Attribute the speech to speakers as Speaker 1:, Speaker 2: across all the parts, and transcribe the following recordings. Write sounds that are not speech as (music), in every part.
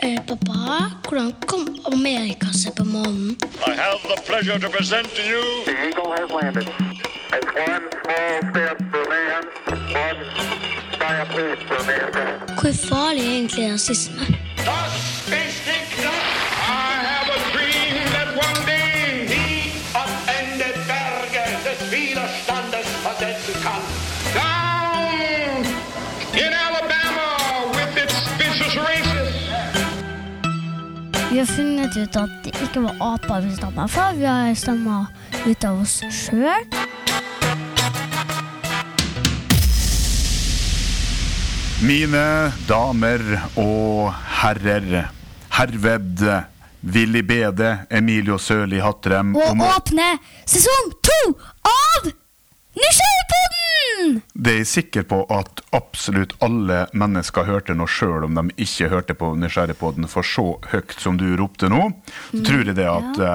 Speaker 1: Eh, pappa, hvordan kom Amerika seg på månen?
Speaker 2: I have the pleasure to present to you
Speaker 3: The Eagle has landed. It's one small step for man, one giant leap for mankind.
Speaker 1: Hvor farlig er egentlig rasisme?
Speaker 4: Das
Speaker 5: Vi har funnet ut at det ikke var aper vi stammer fra. Vi har stamma ut av oss sjøl.
Speaker 6: Mine damer og herrer, herved Willy Bede, Emilio Sørli Hattrem
Speaker 5: Og åpne sesong to av Nysgjerrigpodden!
Speaker 6: Det er jeg sikker på at absolutt alle mennesker hørte nå, sjøl om de ikke hørte på Nysgjerrigpodden, for så høyt som du ropte nå, så tror jeg det at ja.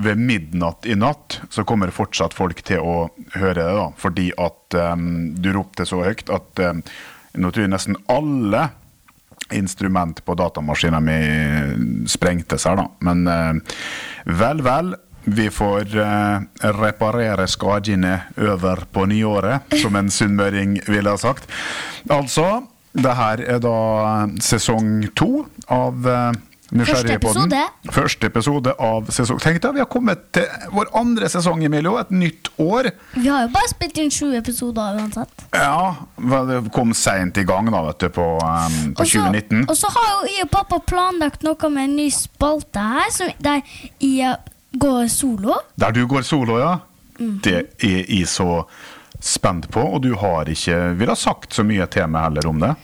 Speaker 6: ved midnatt i natt så kommer fortsatt folk til å høre det, da, fordi at um, du ropte så høyt at um, nå tror jeg nesten alle instrument på datamaskinen mi sprengtes her, da. Men uh, vel, vel. Vi får eh, reparere skadene over på nyåret, som en sunnmøring ville ha sagt. Altså, det her er da sesong to av uh, Nysgjerrigpodden.
Speaker 5: episode.
Speaker 6: Første episode av sesong. Tenk deg, vi har kommet til vår andre sesong, Emilio. Et nytt år.
Speaker 5: Vi har jo bare spilt inn sju episoder uansett.
Speaker 6: Ja, det kom seint i gang da, vet du, på, um, på
Speaker 5: også,
Speaker 6: 2019.
Speaker 5: Og så har jo jeg og pappa planlagt noe med en ny spalte her, som, der jeg går solo.
Speaker 6: Der du går solo, ja.
Speaker 5: Mhm.
Speaker 6: Det er jeg så spent på, og du har ikke villet sagt så mye til meg heller om det.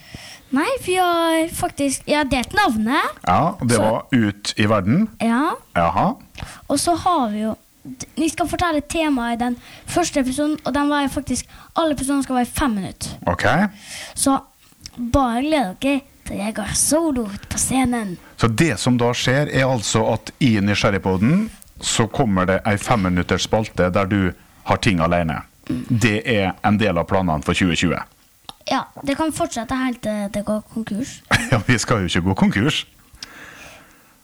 Speaker 5: Nei, for jeg har faktisk Jeg har delt navnet.
Speaker 6: Ja, Det
Speaker 5: Så-
Speaker 6: var ut i verden.
Speaker 5: Ja.
Speaker 6: Jaha.
Speaker 5: Og så har vi jo Vi skal fortelle temaet i den første episoden, og den var faktisk Alle episodene skal være i fem minutter.
Speaker 6: Ok.
Speaker 5: Så bare gled dere til jeg går solo ut på scenen.
Speaker 6: Så det som da skjer, er altså at i Nysgjerrigpodden så kommer det ei femminutters spalte der du har ting alene. Det er en del av planene for 2020.
Speaker 5: Ja, det kan fortsette helt til det går konkurs. (laughs)
Speaker 6: Ja, vi skal jo ikke gå konkurs.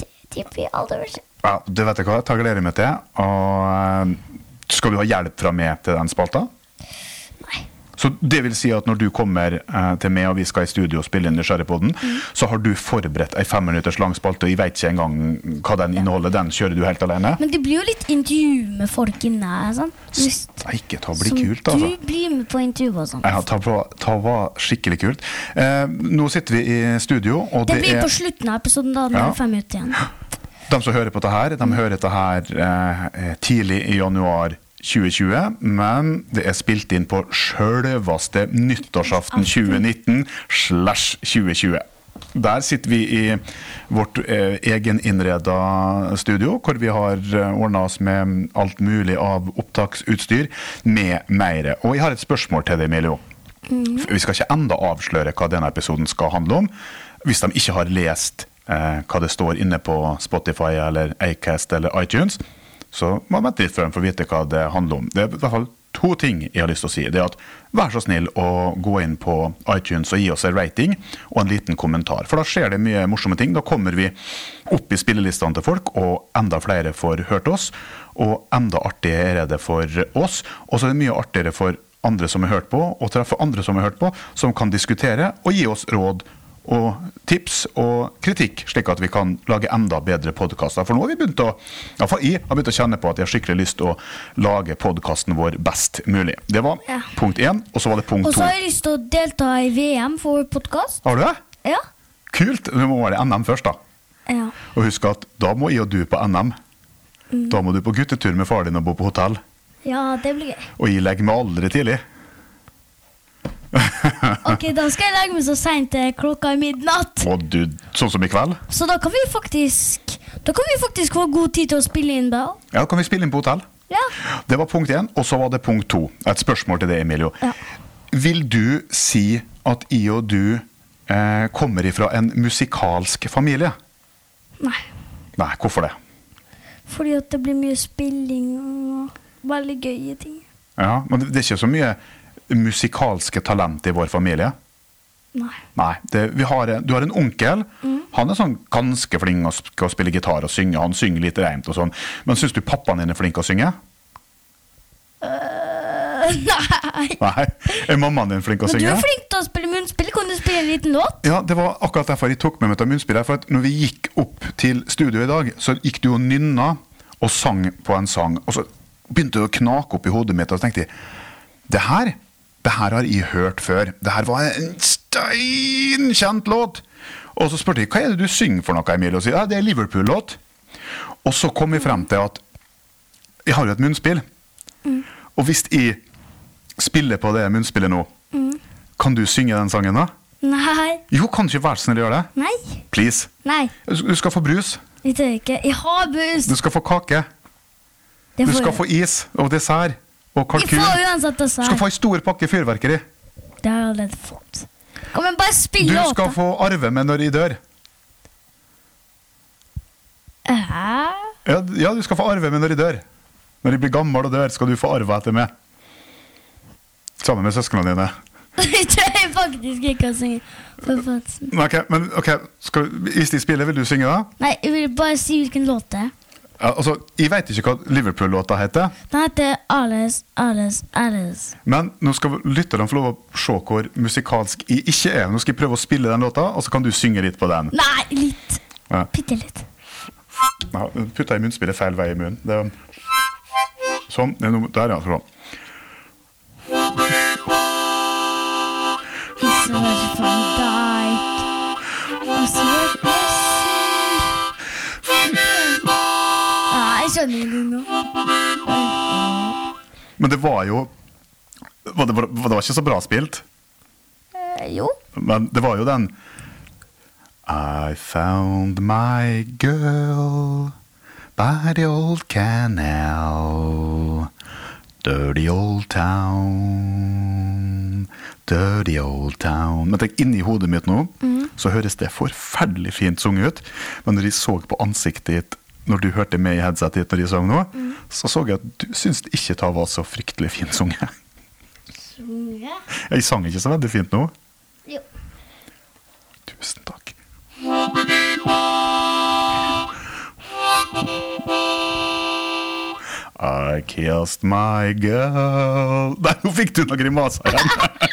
Speaker 5: Det Tipper jeg aldri vil.
Speaker 6: Ja, det vet hva, jeg gleder meg til. Og eh, skal du ha hjelp fra meg til den spalta?
Speaker 5: Nei.
Speaker 6: Så det vil si at når du kommer eh, til meg og vi skal i studio og spille inn Nysgjerrigpodden, så har du forberedt ei femminutters lang spalte, og jeg veit ikke engang hva den inneholder. Den kjører du helt alene?
Speaker 5: Men det blir jo litt intervju med folk inne Sånn.
Speaker 6: Steike ta, blir kult, altså.
Speaker 5: Du blir med på intervju og sånn.
Speaker 6: Ja, ta, ta var skikkelig kult. Eh, nå sitter vi i studio, og
Speaker 5: Det
Speaker 6: det,
Speaker 5: blir
Speaker 6: er
Speaker 5: på slutten av episoden, da. Det
Speaker 6: Ja.
Speaker 5: fem minutter igjen.
Speaker 6: De som hører på dette her, de hører dette her eh, tidlig i januar 2020, men det er spilt inn på sjølveste nyttårsaften 2019 slash 2020. Der sitter vi i vårt eh, egeninnreda studio, hvor vi har eh, ordna oss med alt mulig av opptaksutstyr med meire. Og jeg har et spørsmål til deg, Emilio. Mm. Vi skal ikke enda avsløre hva denne episoden skal handle om, hvis de ikke har lest eh, hva det står inne på Spotify eller Acast eller iTunes. Så må man vente litt før man får vite hva det handler om. Det er i hvert fall to ting jeg har lyst til å si. Det er at Vær så snill å gå inn på iTunes og gi oss en rating og en liten kommentar. For da skjer det mye morsomme ting. Da kommer vi opp i spillelistene til folk, og enda flere får hørt oss. Og enda artigere er det for oss. Og så er det mye artigere for andre som har hørt på, og treffe andre som har hørt på, som kan diskutere og gi oss råd og tips og kritikk, slik at vi kan lage enda bedre podkaster. For nå har vi begynt å for jeg har begynt å kjenne på at jeg har skikkelig lyst til å lage podkasten vår best mulig. Det var
Speaker 5: Ja.
Speaker 6: punkt én, og så var det punkt
Speaker 5: Og så har jeg lyst til å delta i VM for podkast.
Speaker 6: Har du det?
Speaker 5: Ja.
Speaker 6: Kult! Det må være NM først, da.
Speaker 5: ja.
Speaker 6: Og husk at da må jeg og du på NM. Da må du på guttetur med far din og bo på hotell.
Speaker 5: Ja, det blir gøy.
Speaker 6: Og jeg legger meg aldri tidlig.
Speaker 5: Ok, Da skal jeg legge meg så seint klokka er midnatt.
Speaker 6: Og du, sånn som i kveld.
Speaker 5: Så da kan vi faktisk Da kan vi faktisk få god tid til å spille inn da.
Speaker 6: Ja, da kan vi spille inn på hotell.
Speaker 5: Ja.
Speaker 6: Det var punkt én, og så var det punkt to. Et spørsmål til deg, Emilio.
Speaker 5: Ja.
Speaker 6: Vil du si at i og du eh, kommer ifra en musikalsk familie?
Speaker 5: Nei.
Speaker 6: Nei, hvorfor det?
Speaker 5: Fordi at det blir mye spilling og veldig gøye ting.
Speaker 6: Ja, men det er ikke så mye musikalske talent i vår familie.
Speaker 5: Nei.
Speaker 6: Nei. Det, vi har, du har en onkel. Han er sånn ganske flink å å spille gitar og synge. Han synger litt reint og sånn. Men syns du pappaen din er flink å synge? (laughs)
Speaker 5: Nei.
Speaker 6: Nei. Er mammaen din flink å synge?
Speaker 5: Men du er flink til å spille munnspill. Kan du spille en liten låt?
Speaker 6: Ja, det var akkurat derfor jeg tok med meg til munnspillet. For at når vi gikk opp til studio i dag, så gikk du og nynna og sang på en sang. Og så begynte det å knake opp i hodet mitt, og så tenkte jeg det her, det her har jeg hørt før. Det her var en steinkjent låt. Og så spurte jeg hva er det du synger for noe, Emil? Og sier ja, det er Liverpool-låt. Og så kom vi frem til at jeg har jo et munnspill. Og hvis jeg spiller på det munnspillet nå, kan du synge den sangen da?
Speaker 5: Nei.
Speaker 6: Jo, kan du ikke være snill å gjøre det?
Speaker 5: Nei.
Speaker 6: Please.
Speaker 5: Nei.
Speaker 6: Du skal få brus.
Speaker 5: Jeg tør ikke. Jeg har brus.
Speaker 6: Du skal få kake. Du skal få is og dessert og
Speaker 5: Jeg
Speaker 6: Vi
Speaker 5: får uansett
Speaker 6: Du skal få
Speaker 5: en
Speaker 6: ei stor pakke fyrverkeri.
Speaker 5: Det har jeg allerede fått. Kom igjen, bare spill
Speaker 6: Du
Speaker 5: låta.
Speaker 6: skal få arve meg når jeg dør.
Speaker 5: Hæ?
Speaker 6: Ja, ja, du skal få arve meg når jeg dør. Når jeg blir gammel og dør, skal du få arve etter meg. Sammen med søsknene dine. (laughs)
Speaker 5: Jeg tror faktisk ikke å synge. For.
Speaker 6: Ok, men ok, skal, Hvis de spiller, vil du synge da?
Speaker 5: Nei, jeg vil bare si hvilken låt det er.
Speaker 6: Ja, altså, Jeg vet ikke hva Liverpool-låta heter,
Speaker 5: Den heter Alice, Alice, Alice.
Speaker 6: men nå skal lytterne få lov å se hvor musikalsk jeg ikke er. Nå skal jeg prøve å spille den låta, og så kan du synge litt på den.
Speaker 5: Nei, litt.
Speaker 6: Ja.
Speaker 5: Bitte litt.
Speaker 6: Ja, Putta i munnspillet feil vei i munnen. Det er, sånn. Er der, ja. Så.
Speaker 5: It's Ja, din nå.
Speaker 6: Men det var jo var det, var, det var ikke så bra spilt,
Speaker 5: Eh, Jo.
Speaker 6: men det var jo den I found my girl by the old canal. Dirty old town, dirty old town. Men tenk, inni hodet mitt nå så høres det forferdelig fint sunget ut. Men når jeg så på ansiktet ditt når du hørte med i headsetet ditt når de sang nå, så så jeg at du syntes ikke det var så fryktelig fint sunget. Jeg sang ikke så veldig fint nå.
Speaker 5: Jo.
Speaker 6: Tusen takk. I kissed my girl Nei, nå fikk du noen grimaser igjen.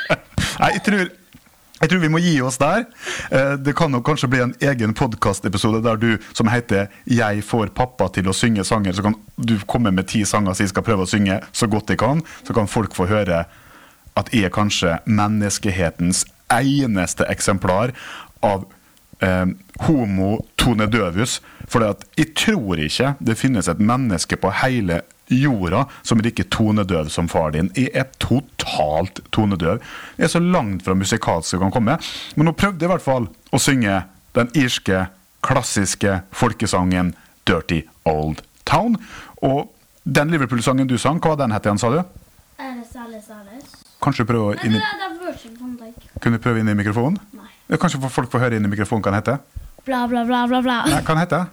Speaker 6: (laughs) Nei, jeg tror, jeg tror vi må gi oss der. Eh, Det kan nok kanskje bli en egen podkastepisode der du som heter 'Jeg får pappa til å synge sanger'. Så kan du komme med ti sanger som jeg skal prøve å synge så godt jeg kan. Så kan folk få høre at jeg er kanskje menneskehetens eneste eksemplar av eh, homo Tone Døvus. For jeg tror ikke det finnes et menneske på hele jorda som er like tonedøv som far din. Jeg er totalt tonedøv. Jeg er så langt fra musikalsk jeg kan komme. Men nå prøvde i hvert fall å synge den irske, klassiske folkesangen 'Dirty Old Town'. Og den Liverpool-sangen du sang, hva var den het igjen, sa du?
Speaker 5: Alice, Alice, Alice.
Speaker 6: Kanskje prøve inn i,
Speaker 5: det
Speaker 6: kunne du prøve inn i mikrofonen?
Speaker 5: Nei.
Speaker 6: Kanskje folk får høre inn i mikrofonen hva den heter?
Speaker 5: Bla, bla, bla, bla, bla.
Speaker 6: Nei, hva den heter?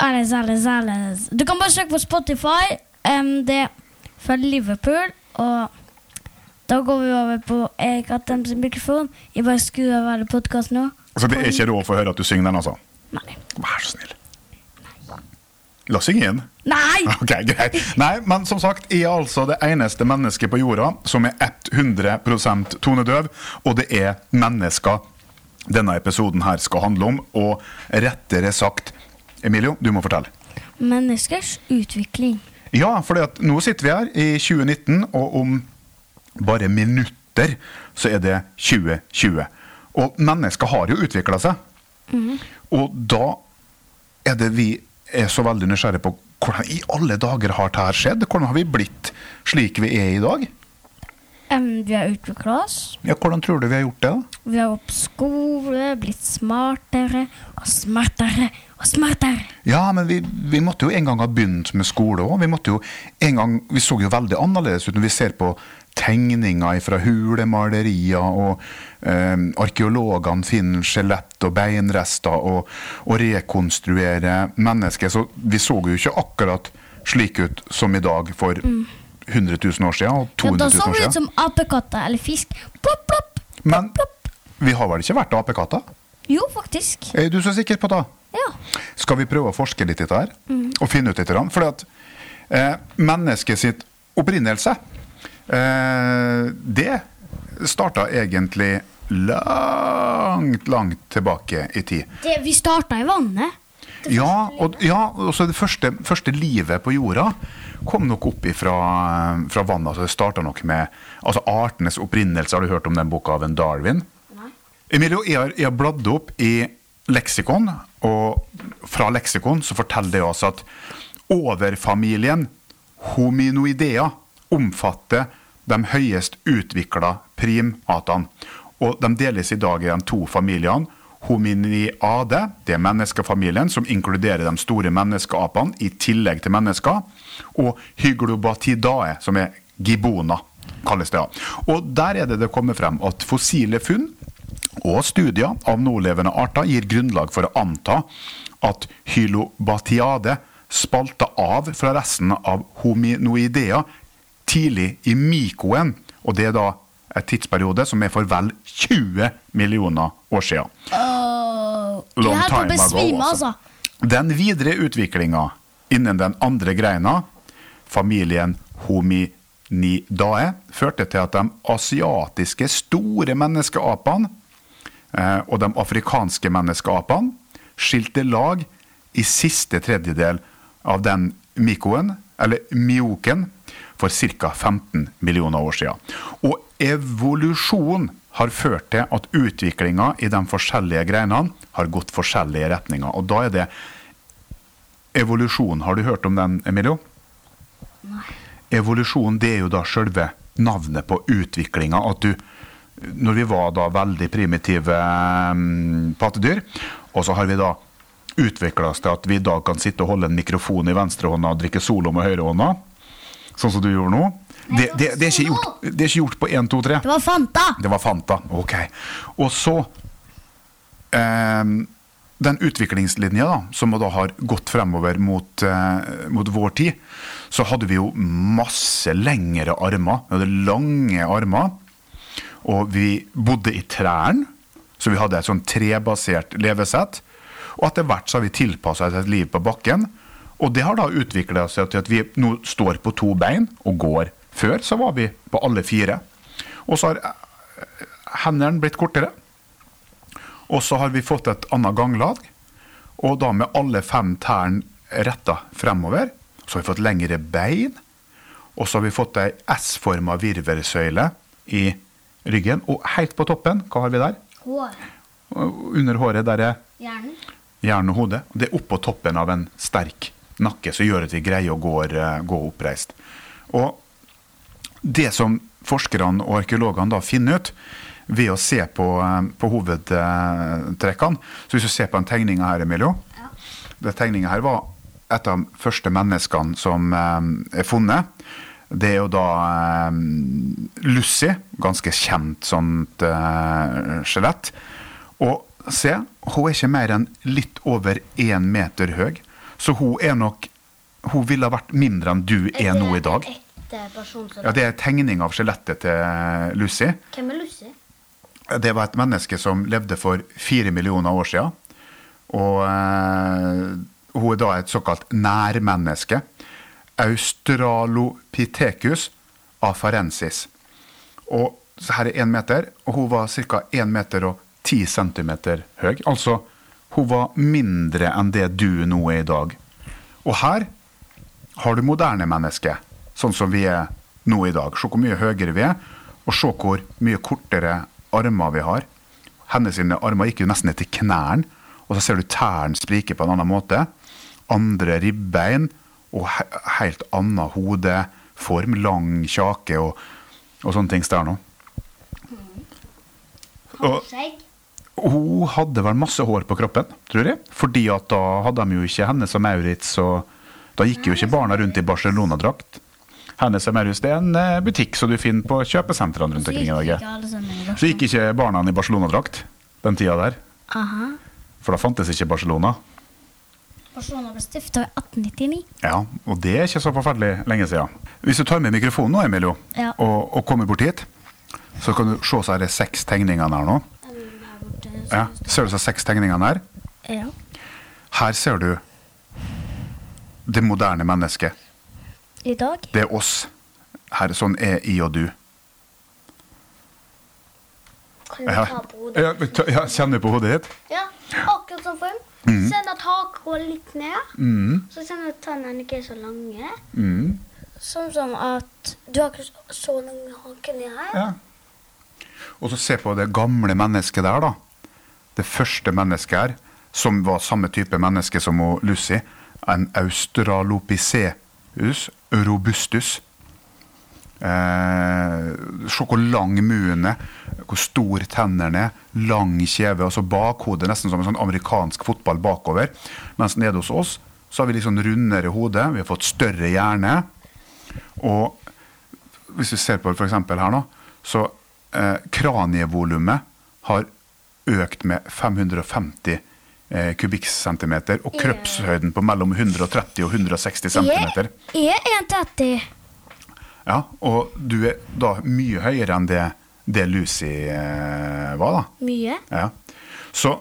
Speaker 5: Alice, Alice, Alice. Du kan bare søke på Spotify. Um, det er fra Liverpool. Og da går vi over på Erik har mikrofon. Jeg bare skrur av alle podkastene nå.
Speaker 6: Altså, det er ikke råd for å høre at du synger den, altså?
Speaker 5: Nei.
Speaker 6: Vær så snill. La oss synge igjen.
Speaker 5: Nei! (laughs)
Speaker 6: Ok, greit. Nei, men som sagt, jeg er altså det eneste mennesket på jorda som er 100% tonedøv, og det er mennesker denne episoden her skal handle om. Og rettere sagt Emilio, du må fortelle.
Speaker 5: Menneskers utvikling.
Speaker 6: Ja, for nå sitter vi her i 2019, og om bare minutter så er det 2020. Og mennesker har jo utvikla seg. Og da er det vi er så veldig nysgjerrige på hvordan i alle dager har dette skjedd? Hvordan har vi blitt slik vi er i dag?
Speaker 5: Em, vi har utvikla oss.
Speaker 6: Ja, Hvordan tror du vi har gjort det? da?
Speaker 5: Vi har gått på skole, blitt smartere og smartere og smartere.
Speaker 6: Ja, men vi, vi måtte jo en gang ha begynt med skole òg. Vi, måtte jo en gang, vi så jo veldig annerledes ut når vi ser på tegninger fra hulemalerier, og eh, arkeologene finner skjelett og beinrester og, og rekonstruerer mennesker. Så vi så jo ikke akkurat slik ut som i dag for 100 000 år siden og
Speaker 5: 200 000
Speaker 6: år
Speaker 5: siden.
Speaker 6: Ja,
Speaker 5: da
Speaker 6: så
Speaker 5: vi ut som apekatter eller fisk. Plopp, plopp.
Speaker 6: Men
Speaker 5: plopp.
Speaker 6: vi har vel ikke vært apekatter?
Speaker 5: Jo, faktisk.
Speaker 6: Er du så sikker på det?
Speaker 5: Ja.
Speaker 6: Skal vi prøve å forske litt i dette her? Og finne ut litt? For at eh, mennesket sitt opprinnelse, eh, det starta egentlig langt, langt tilbake i tid.
Speaker 5: Det, vi starta i vannet.
Speaker 6: Ja, og, ja, og så det første, første livet på jorda kom nok opp ifra, fra vannet. Altså det starta nok med altså artenes opprinnelse. Har du hørt om den boka av en Darwin? Emilio, jeg har, jeg har bladd opp i leksikon, og fra leksikon så forteller det oss at overfamilien hominoidea omfatter de høyest utvikla primatene. Og de deles i dag i de to familiene. Hominiade, det er menneskefamilien som inkluderer de store menneskeapene i tillegg til mennesker. Og hyglobatidae, som er gibona, kalles det. Og der er det det kommer frem at fossile funn og studier av nålevende arter gir grunnlag for å anta at hylobatiade spalta av fra resten av hominoidea tidlig i mikoen. Og det er da et tidsperiode som er for vel 20 millioner år siden. Long time ago,
Speaker 5: besvime,
Speaker 6: altså.
Speaker 5: altså.
Speaker 6: Den videre utviklinga innen den andre greina, familien hominidae, førte til at de asiatiske store menneskeapene eh, og de afrikanske menneskeapene skilte lag i siste tredjedel av den mikoen, eller mioken, for ca. 15 millioner år siden. Og evolusjon har ført til at utviklinga i de forskjellige greinene har gått forskjellige retninger. Og da er det evolusjon. Har du hørt om den, Emilio? Nei. Evolusjon det er jo da selve navnet på utviklinga. At du Når vi var da veldig primitive um, pattedyr, og så har vi da utvikla oss til at vi i dag kan sitte og holde en mikrofon i venstrehånda og drikke solo med høyrehånda, sånn som du gjorde nå. Det, det, det, er gjort, det er ikke gjort på 1, 2, 3.
Speaker 5: Det var Fanta.
Speaker 6: Det var Fanta. Ok. Og så eh, Den utviklingslinja da, som da har gått fremover mot, eh, mot vår tid, så hadde vi jo masse lengre armer. Vi hadde lange armer. Og vi bodde i trærne, så vi hadde et sånn trebasert levesett. Og etter hvert så har vi tilpassa oss et liv på bakken. Og det har da utvikla seg til at vi nå står på to bein og går. Før så var vi på alle fire. Og så har eh, hendene blitt kortere. Og så har vi fått et annet ganglag. Og da med alle fem tærne retta fremover. Så har vi fått lengre bein. Og så har vi fått ei S-forma virvelsøyle i ryggen. Og helt på toppen, hva har vi der?
Speaker 5: Hår.
Speaker 6: Under håret der er
Speaker 5: Hjernen.
Speaker 6: hjernen og hodet. Det er oppå toppen av en sterk nakke som gjør at vi greier å gå, eh, gå oppreist. Og det som forskerne og arkeologene da finner ut ved å se på, eh, på hovedtrekkene Så hvis du ser på den tegninga her, Emilio Den tegninga her var et av de første menneskene som eh, er funnet. Det er jo da eh, Lucy, ganske kjent sånt skjelett. Og se, hun er ikke mer enn litt over én meter høy. Så hun er nok Hun ville ha vært mindre enn du er nå i dag.
Speaker 5: Person som
Speaker 6: Ja, Det er tegning av skjelettet til Lucy.
Speaker 5: Hvem er Lucy?
Speaker 6: Det var et menneske som levde for fire millioner år siden. Og eh, hun er da et såkalt nærmenneske. Australopithecus afarensis. Og så her er én meter, og hun var ca. 1 meter og 10 centimeter høy. Altså, hun var mindre enn det du nå er i dag. Og her har du moderne mennesker, sånn som vi er nå i dag. Se hvor mye høyere vi er, og se hvor mye kortere armer vi har. Hennes sine armer gikk jo nesten ned til knærne, og så ser du tærne sprike på en annen måte. Andre ribbein og he helt annen hodeform, lang kjake og, og sånne ting der nå. Og, hun hadde vel masse hår på kroppen, tror jeg. Fordi at da hadde de jo ikke Hennes og Maurits, og da gikk jo ikke barna rundt i Barcelona-drakt. Hennes og Merhus det er en eh, butikk som du finner på kjøpesentrene rundt omkring i Norge. Så gikk ikke barna i Barcelona-drakt den tida der.
Speaker 5: Aha.
Speaker 6: For da fantes ikke Barcelona.
Speaker 5: Barcelona ble stifta i 1899.
Speaker 6: Ja, og det er ikke så forferdelig lenge siden. Hvis du tar med mikrofonen nå, Emilio, og, og kommer bort hit, så kan du se så er det seks tegningene her nå.
Speaker 5: Her borte
Speaker 6: Ja, Ser du så seks tegningene her?
Speaker 5: Ja.
Speaker 6: Her ser du det moderne mennesket.
Speaker 5: I dag?
Speaker 6: Det er oss. Her, sånn er I og du.
Speaker 1: Kan du ta på hodet?
Speaker 6: ja, ta- ja, Kjenner du på hodet ditt?
Speaker 1: Ja, akkurat sånn form.
Speaker 6: Mm.
Speaker 1: Sender går litt ned. Så send at tennene ikke er så lange.
Speaker 6: Mm.
Speaker 1: Sånn som at du har ikke så lang hake ned her.
Speaker 6: Ja. Og så se på det gamle mennesket der, da. Det første mennesket her, som var samme type menneske som Lucy. En australopiceus robustus. Eh, se hvor lang munnen hvor stor tennene er, lang kjeve. altså Bakhodet nesten som en sånn amerikansk fotball bakover. Mens nede hos oss så har vi sånn rundere hode, vi har fått større hjerne. Og hvis vi ser på f.eks. her nå, så eh, kranievolumet har økt med 550 eh, kubikkcentimeter, og kroppshøyden på mellom 130 og 160 centimeter.
Speaker 5: Jeg er 1,30.
Speaker 6: Ja, og du er da mye høyere enn det, det Lucy eh, var, da.
Speaker 5: Mye.
Speaker 6: Ja. Så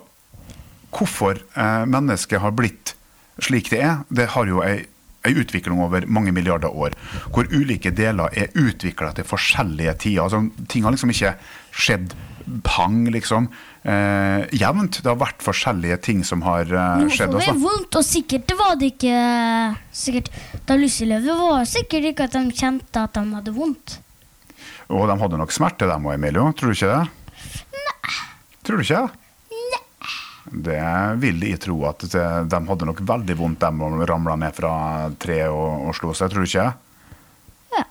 Speaker 6: hvorfor eh, mennesket har blitt slik det er, det har jo ei, ei utvikling over mange milliarder år. Hvor ulike deler er utvikla til forskjellige tider. Altså, ting har liksom ikke skjedd pang, liksom. Eh, jevnt. Det har vært forskjellige ting som har eh, skjedd Noe
Speaker 5: som
Speaker 6: er
Speaker 5: vondt, og sikkert det var det ikke sikkert, Da Lucy levde, var det sikkert ikke at de kjente at de hadde vondt.
Speaker 6: Og de hadde nok smerte, dem òg, Emilio. Tror du ikke det? Nei. Tror du ikke det? Det vil jeg tro at de hadde nok veldig vondt, som ramla ned fra treet og, og slo seg. Tror du ikke?
Speaker 5: Ja.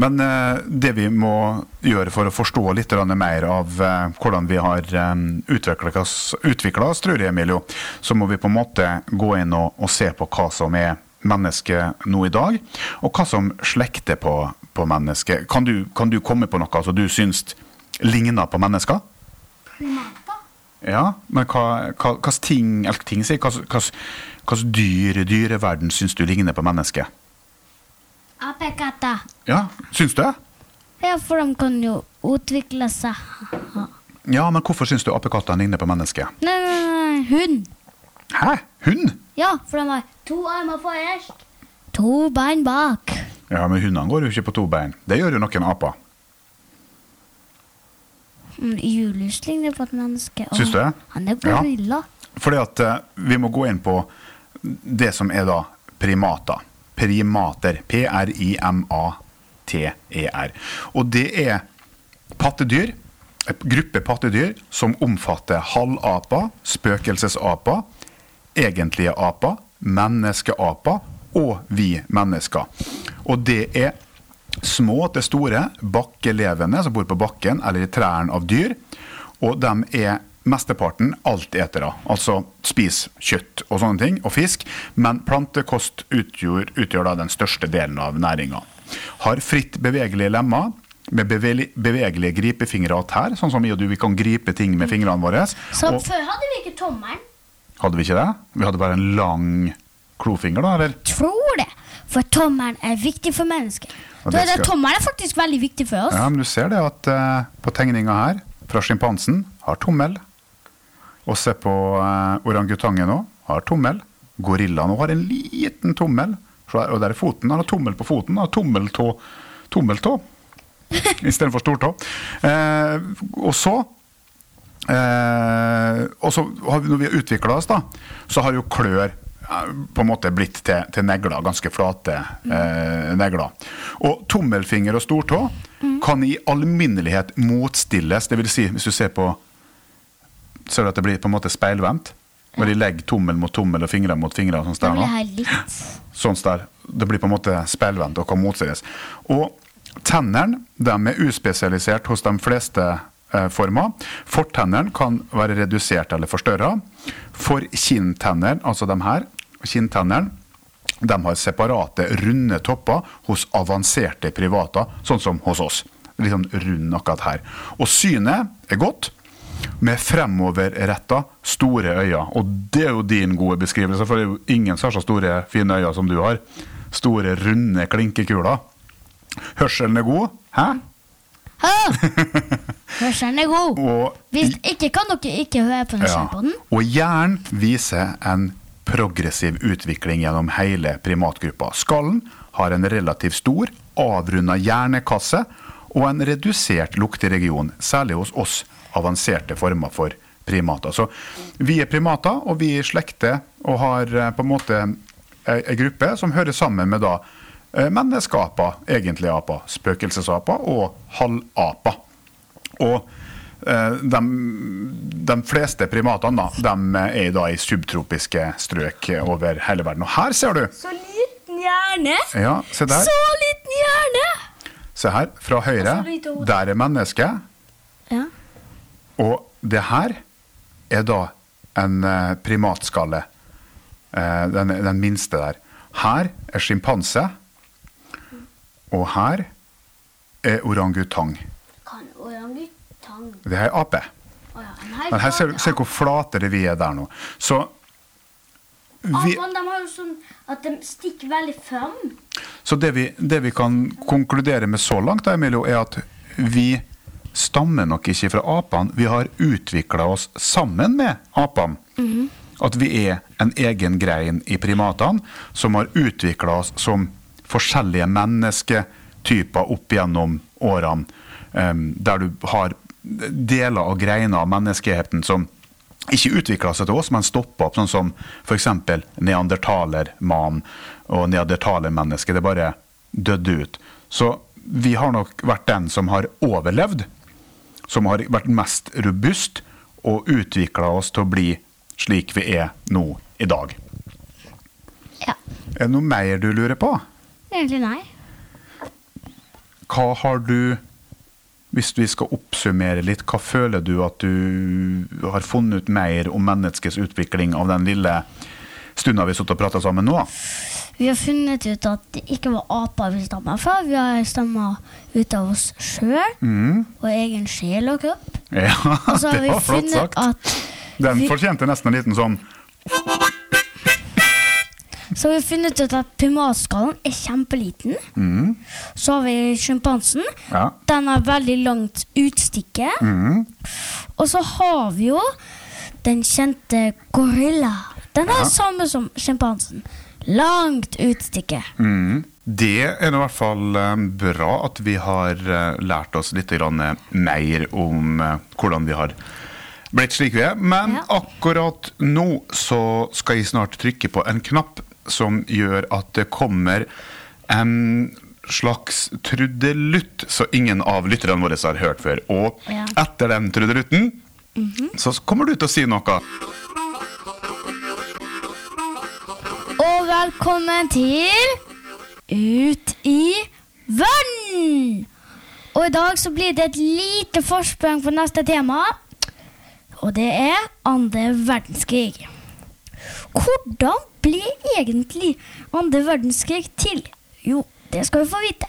Speaker 6: Men eh, det vi må gjøre for å forstå litt mer av eh, hvordan vi har eh, utvikla oss, tror jeg, Emilio, så må vi på en måte gå inn og, og se på hva som er mennesket nå i dag, og hva som slekter på, på mennesket. Kan du, kan du komme på noe som du syns ligner på mennesker? Ja, men hva, hva, hva ting, eller ting sier, hva, hva, hva dyr i dyreverden syns du ligner på mennesket?
Speaker 5: Apekatter.
Speaker 6: Ja, syns du?
Speaker 5: Ja, for de kan jo utvikle seg.
Speaker 6: Ja, men hvorfor syns du apekattene ligner på mennesket?
Speaker 5: Nei, nei, nei, hund.
Speaker 6: Hæ? Hund?
Speaker 5: Ja, for de har to armer forrest, to bein bak.
Speaker 6: Ja, men hundene går jo ikke på to bein. Det gjør jo noen aper.
Speaker 5: Mm, Julius ligner på et menneske. og
Speaker 6: Syns du det?
Speaker 5: Han er
Speaker 6: Ja.
Speaker 5: gorilla.
Speaker 6: Fordi at uh, vi må gå inn på det som er da primater. Primater. P-r-i-m-a-t-e-r. Og det er pattedyr. Gruppe pattedyr som omfatter halvaper, spøkelsesaper, egentlige aper, menneskeaper og vi mennesker. Og det er små til store, bakkelevende som bor på bakken eller i trærne av dyr. Og de er mesteparten altetere, altså spiser kjøtt og sånne ting, og fisk. Men plantekost utgjør, utgjør da den største delen av næringa. Har fritt bevegelige lemmer. Med bevegelige gripefingre og her, sånn som vi og du vi kan gripe ting med fingrene våre.
Speaker 5: Så
Speaker 6: Og
Speaker 5: før hadde vi ikke tommelen.
Speaker 6: hadde vi ikke det? Vi hadde bare en lang klofinger, da? eller?
Speaker 5: Tror det. For tommelen er viktig for mennesker.
Speaker 6: Og det skal-
Speaker 5: Tommelen er faktisk veldig viktig for oss.
Speaker 6: Ja, men du ser det at uh, på tegninga her, fra sjimpansen, har tommel. Og se på eh, orangutangen òg, har tommel. Gorillaen òg har en liten tommel. Og der er foten. Han har tommel på foten. Han har tommeltå. Tommeltå (laughs) istedenfor stortå. Eh, og så eh, og så har vi, Når vi har utvikla oss, da, så har jo klør eh, på en måte blitt til, til negler. Ganske flate eh, negler. Og tommelfinger og stortå kan i alminnelighet motstilles. Det vil si, hvis du ser på Ser du at det blir på en måte speilvendt? Og de legger tommel mot tommel og fingre mot fingre. sånn der Sånn der. Det blir på en måte speilvendt og kan motsides. Og tennene er uspesialisert hos de fleste eh, former. Fortennene kan være redusert eller forstørra. For kinntennene, altså de her, kinntennene, de har separate, runde topper hos avanserte privater, sånn som hos oss. Litt sånn rund akkurat her. Og synet er godt, med fremoverretta, store øyne. Og det er jo din gode beskrivelse, for det er jo ingen som har så store, fine øyne som du har. Store, runde klinkekuler. Hørselen er god. Hæ?
Speaker 5: Hæ? Hørselen er god. (laughs)
Speaker 6: Og,
Speaker 5: Hvis ikke kan dere ikke høre på
Speaker 6: ja, og hjernen viser en progressiv utvikling gjennom hele primatgruppa. Skallen har en relativt stor, avrunda hjernekasse og en redusert lukteregion, særlig hos oss avanserte former for primater. Så vi er primater, og vi er slekter og har eh, på en måte ei gruppe som hører sammen med da eh, menneskeaper, egentlige aper, spøkelsesaper og halvaper. Og eh, de, de fleste primatene da, de er da i subtropiske strøk over hele verden. Og her ser du!
Speaker 5: Så liten hjerne!
Speaker 6: Ja, se der.
Speaker 5: Så liten hjerne!
Speaker 6: Se her, fra høyre. Der er mennesket.
Speaker 5: Ja.
Speaker 6: Og det her er da en eh, primatskalle. Eh, Den, den minste der. Her er sjimpanse. Og her er orangutang.
Speaker 1: Orangutang
Speaker 6: Det her er ape.
Speaker 1: Ja, en
Speaker 6: Men her ser, ser hvor flate det vi er der nå. Så vi,
Speaker 1: Apene de har jo sånn at de stikker veldig fram.
Speaker 6: så det, vi, det vi kan konkludere med så langt, da, Emilio, er at vi stammer nok ikke fra apene. Vi har utvikla oss sammen med apene. At vi er en egen grein i primatene som har utvikla oss som forskjellige mennesketyper opp gjennom årene. Um, der du har deler av greiner av menneskeheten som ikke utvikla seg til oss, men stoppa opp, sånn som f.eks. neandertalermannen og neandertalermennesket. Det bare døde ut. Så vi har nok vært den som har overlevd, som har vært mest robust og utvikla oss til å bli slik vi er nå i dag.
Speaker 5: ja.
Speaker 6: Er det noe mer du lurer på?
Speaker 5: Egentlig nei.
Speaker 6: Hva har du Hvis vi skal oppsummere litt, hva føler du at du har funnet ut mer om menneskets utvikling av den lille stunda vi har sittet og prata sammen nå?
Speaker 5: Vi har funnet ut at det ikke var aper vi stammer fra. Vi har stamma ut av oss sjøl og egen sjel og kropp.
Speaker 6: Ja,
Speaker 5: Og så har (laughs)
Speaker 6: det
Speaker 5: vi
Speaker 6: var flott sagt.
Speaker 5: at
Speaker 6: Den
Speaker 5: vi-
Speaker 6: fortjente nesten en liten sånn
Speaker 5: Så har vi funnet ut at primatskallen er kjempeliten. Så har vi sjimpansen.
Speaker 6: Ja.
Speaker 5: Den har veldig langt utstikke. Og så har vi jo den kjente gorilla. Den er
Speaker 6: Ja.
Speaker 5: samme som sjimpansen. Langt utstikke.
Speaker 6: Mm. Det er i hvert fall eh, bra at vi har eh, lært oss litt eh, mer om hvordan vi har blitt slik vi er. Men
Speaker 5: Ja.
Speaker 6: akkurat nå så skal jeg snart trykke på en knapp som gjør at det kommer en slags trudelutt så ingen av lytterne våre har hørt før. Og
Speaker 5: Ja.
Speaker 6: etter den trudelutten så kommer du til å si noe.
Speaker 5: Og velkommen til Ut i verden! Og i dag så blir det et lite forsprang på neste tema. Og det er andre verdenskrig. Hvordan ble egentlig andre verdenskrig til? Jo, det skal vi få vite.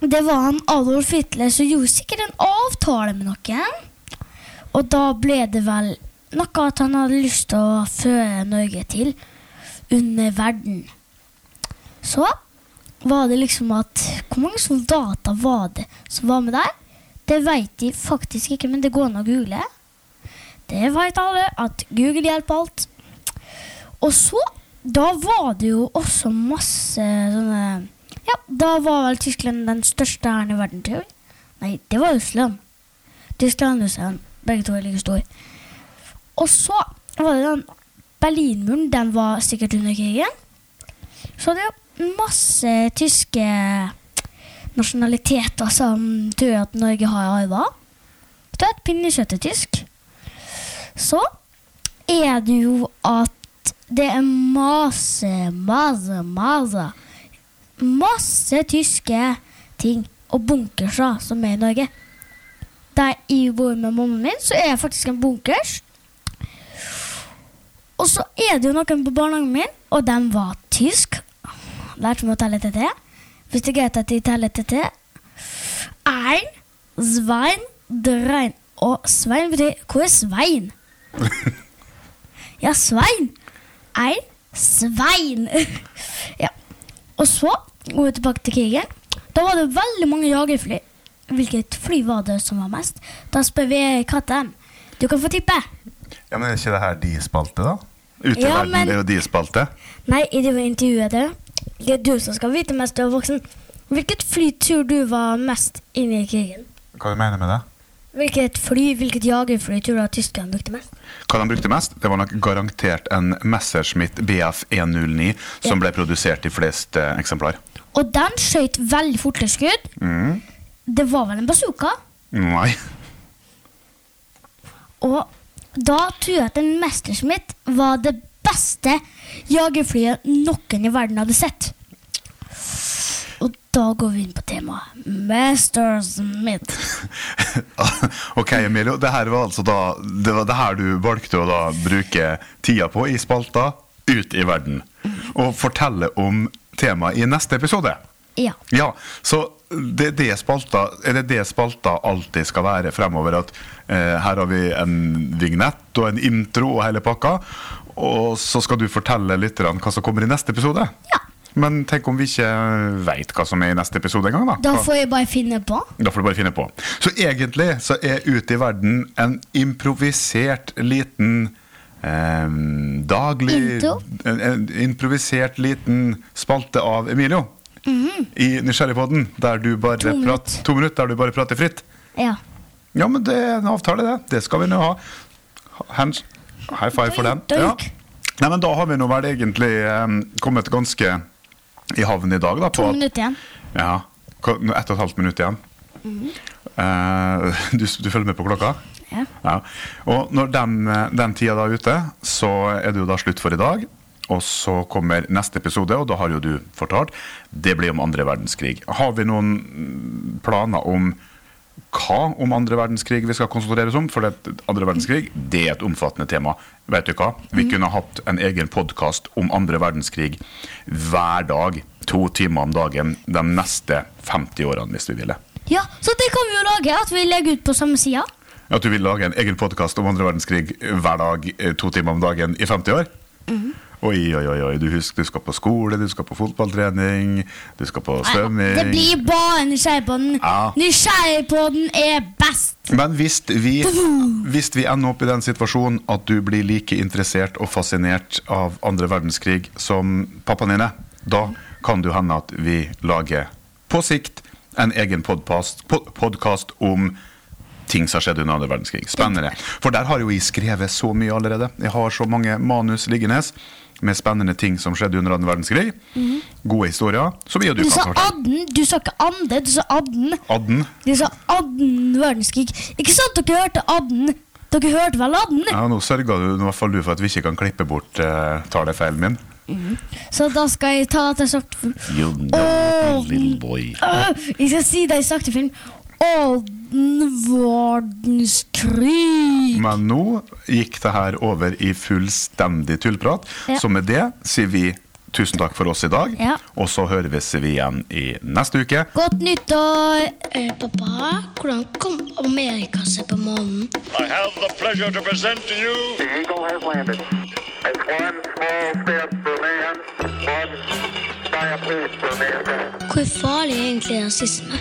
Speaker 5: Det var han Adolf Hitler som gjorde sikkert en avtale med noen. Og da ble det vel noe at han hadde lyst til å føre Norge til under verden. Så var det liksom at Hvor mange soldater var det som var med der? Det vet de faktisk ikke, men det går an å google. Det vet alle, at Google hjelper alt. Og så, da var det jo også masse sånne Ja, da var vel Tyskland den største hæren i verden, tror jeg. Nei, det var Russland. Tyskland og Russland, begge to er like store. Og så var det den Berlinmuren, den var sikkert under krigen. Så det er masse tyske nasjonaliteter som tror at Norge har arva. Det er et pinnekjøtt er. Så er det jo at det er masse, masse, masse Masse tyske ting og bunkerser som er i Norge. Der jeg bor med mammaen min, så er jeg faktisk en bunkers. Og så er det jo noen på barnehagen min, og de var tysk. Lærte meg å telle til tre. Hvis det greier at de teller til tre. Ein, Svein, Drein. Og Svein betyr Hvor er Svein? (laughs) ja, Svein. Ein, Svein. (laughs) ja. Og så går vi tilbake til krigen. Da var det veldig mange jagerfly. hvilket fly var det som var mest. Da spør vi katten. Du kan få tippe.
Speaker 6: Ja, Men er ikke det her de spalte, da? Ute i
Speaker 5: Ja,
Speaker 6: verden
Speaker 5: men-
Speaker 6: er jo de spalte.
Speaker 5: Nei, i det intervjuet det. Det er du som skal vite mest, du er voksen. Hvilket fly tror du var mest inne i krigen?
Speaker 6: Hva du mener med det?
Speaker 5: Hvilket fly, hvilket jagerfly tror du at tyskerne brukte mest?
Speaker 6: Hva de brukte mest? Det var nok garantert en Messerschmitt Bf 109 som ble produsert i flest eh, eksemplar.
Speaker 5: Og den skjøt veldig fortere skudd.
Speaker 6: Mm.
Speaker 5: Det var vel en bazooka?
Speaker 6: Nei.
Speaker 5: Og da tror jeg at en Messerschmitt var det beste jagerflyet noen i verden hadde sett. Og da går vi inn på temaet Messerschmitt. (laughs)
Speaker 6: ok, Emilio. Det her var altså da Det var det her du valgte å da bruke tida på i spalta Ut i verden. Og fortelle om temaet i neste episode.
Speaker 5: Ja.
Speaker 6: Ja, så det, det spalta, er det det spalta alltid skal være fremover? At eh, her har vi en vignett og en intro og hele pakka, og så skal du fortelle litt grann hva som kommer i neste episode?
Speaker 5: Ja.
Speaker 6: Men tenk om vi ikke veit hva som er i neste episode engang, da?
Speaker 5: Da får jeg bare finne på.
Speaker 6: da får du bare finne på. Så egentlig så er Ute i verden en improvisert liten eh, daglig
Speaker 5: Intro?
Speaker 6: en, en improvisert liten spalte av Emilio. I Nysgjerrigpodden, der du bare.
Speaker 5: To
Speaker 6: prat, to minutter der du bare prater fritt.
Speaker 5: Ja.
Speaker 6: Ja, men det er en avtale, det. Det skal vi nå ha. Hands, high five for den. Ja. Nei, men da har vi nå vel egentlig um, kommet ganske i havn i dag, da.
Speaker 5: To minutter igjen.
Speaker 6: ja. Ett og et halvt minutt igjen. Eh, (laughs) du, du følger med på klokka?
Speaker 5: Ja.
Speaker 6: Og når den, eh, den tida da er ute, så er det jo da slutt for i dag. Og så kommer neste episode, og da har jo du fortalt. Det blir om andre verdenskrig. Har vi noen mm, planer om hva om andre verdenskrig vi skal konsentrere oss om? For det, andre verdenskrig det er et omfattende tema. Vet du hva? Vi kunne hatt en egen podkast om andre verdenskrig hver dag. To timer om dagen de neste 50 årene, hvis vi ville.
Speaker 5: Ja, så det kan vi jo lage, at vi legger ut på samme sida.
Speaker 6: At du vil lage en egen podkast om andre verdenskrig hver dag eh, to timer om dagen i 50 år? Oi, oi, oi, oi. Du, husker, du skal på skole, du skal på fotballtrening, du skal på svømming.
Speaker 5: Det blir bare Nysgjerrigpodden.
Speaker 6: Ja.
Speaker 5: Nysgjerrigpodden er best.
Speaker 6: Men hvis vi, hvis vi ender opp i den situasjonen at du blir like interessert og fascinert av andre verdenskrig som pappaen din er, da kan det hende at vi lager på sikt en egen podkast om ting som har skjedd under andre verdenskrig. Spennende. For der har jo jeg skrevet så mye allerede. Jeg har så mange manus liggende med spennende ting som skjedde under andre verdenskrig. Gode historier som jeg og du
Speaker 5: Du
Speaker 6: kan fortelle.
Speaker 5: Adden, du sa ikke Ande, du sa Adden.
Speaker 6: Adden.
Speaker 5: Du sa Adden verdenskrig. Ikke sant dere hørte Adden? Dere hørte vel Adden?
Speaker 6: Ja, Nå sørger du i hvert fall du for at vi ikke kan klippe bort uh, talefeilen min.
Speaker 5: Så da skal jeg ta det sagt
Speaker 6: You
Speaker 5: know,
Speaker 6: little boy.
Speaker 5: Uh, Jeg skal si det i sakte film. Adden verdenskrig.
Speaker 6: Men nå gikk det her over i fullstendig tullprat.
Speaker 5: Ja.
Speaker 6: Så med det sier vi tusen takk for oss i dag.
Speaker 5: Ja.
Speaker 6: Og så høres vi igjen i neste uke.
Speaker 5: Godt nyttår.
Speaker 1: Eh, pappa, hvordan kom Amerika seg på månen?
Speaker 2: I have the pleasure to present to you
Speaker 3: The Eagle has landed. It's one small step for man, one giant leap for mankind.
Speaker 1: Hvor farlig er egentlig rasisme?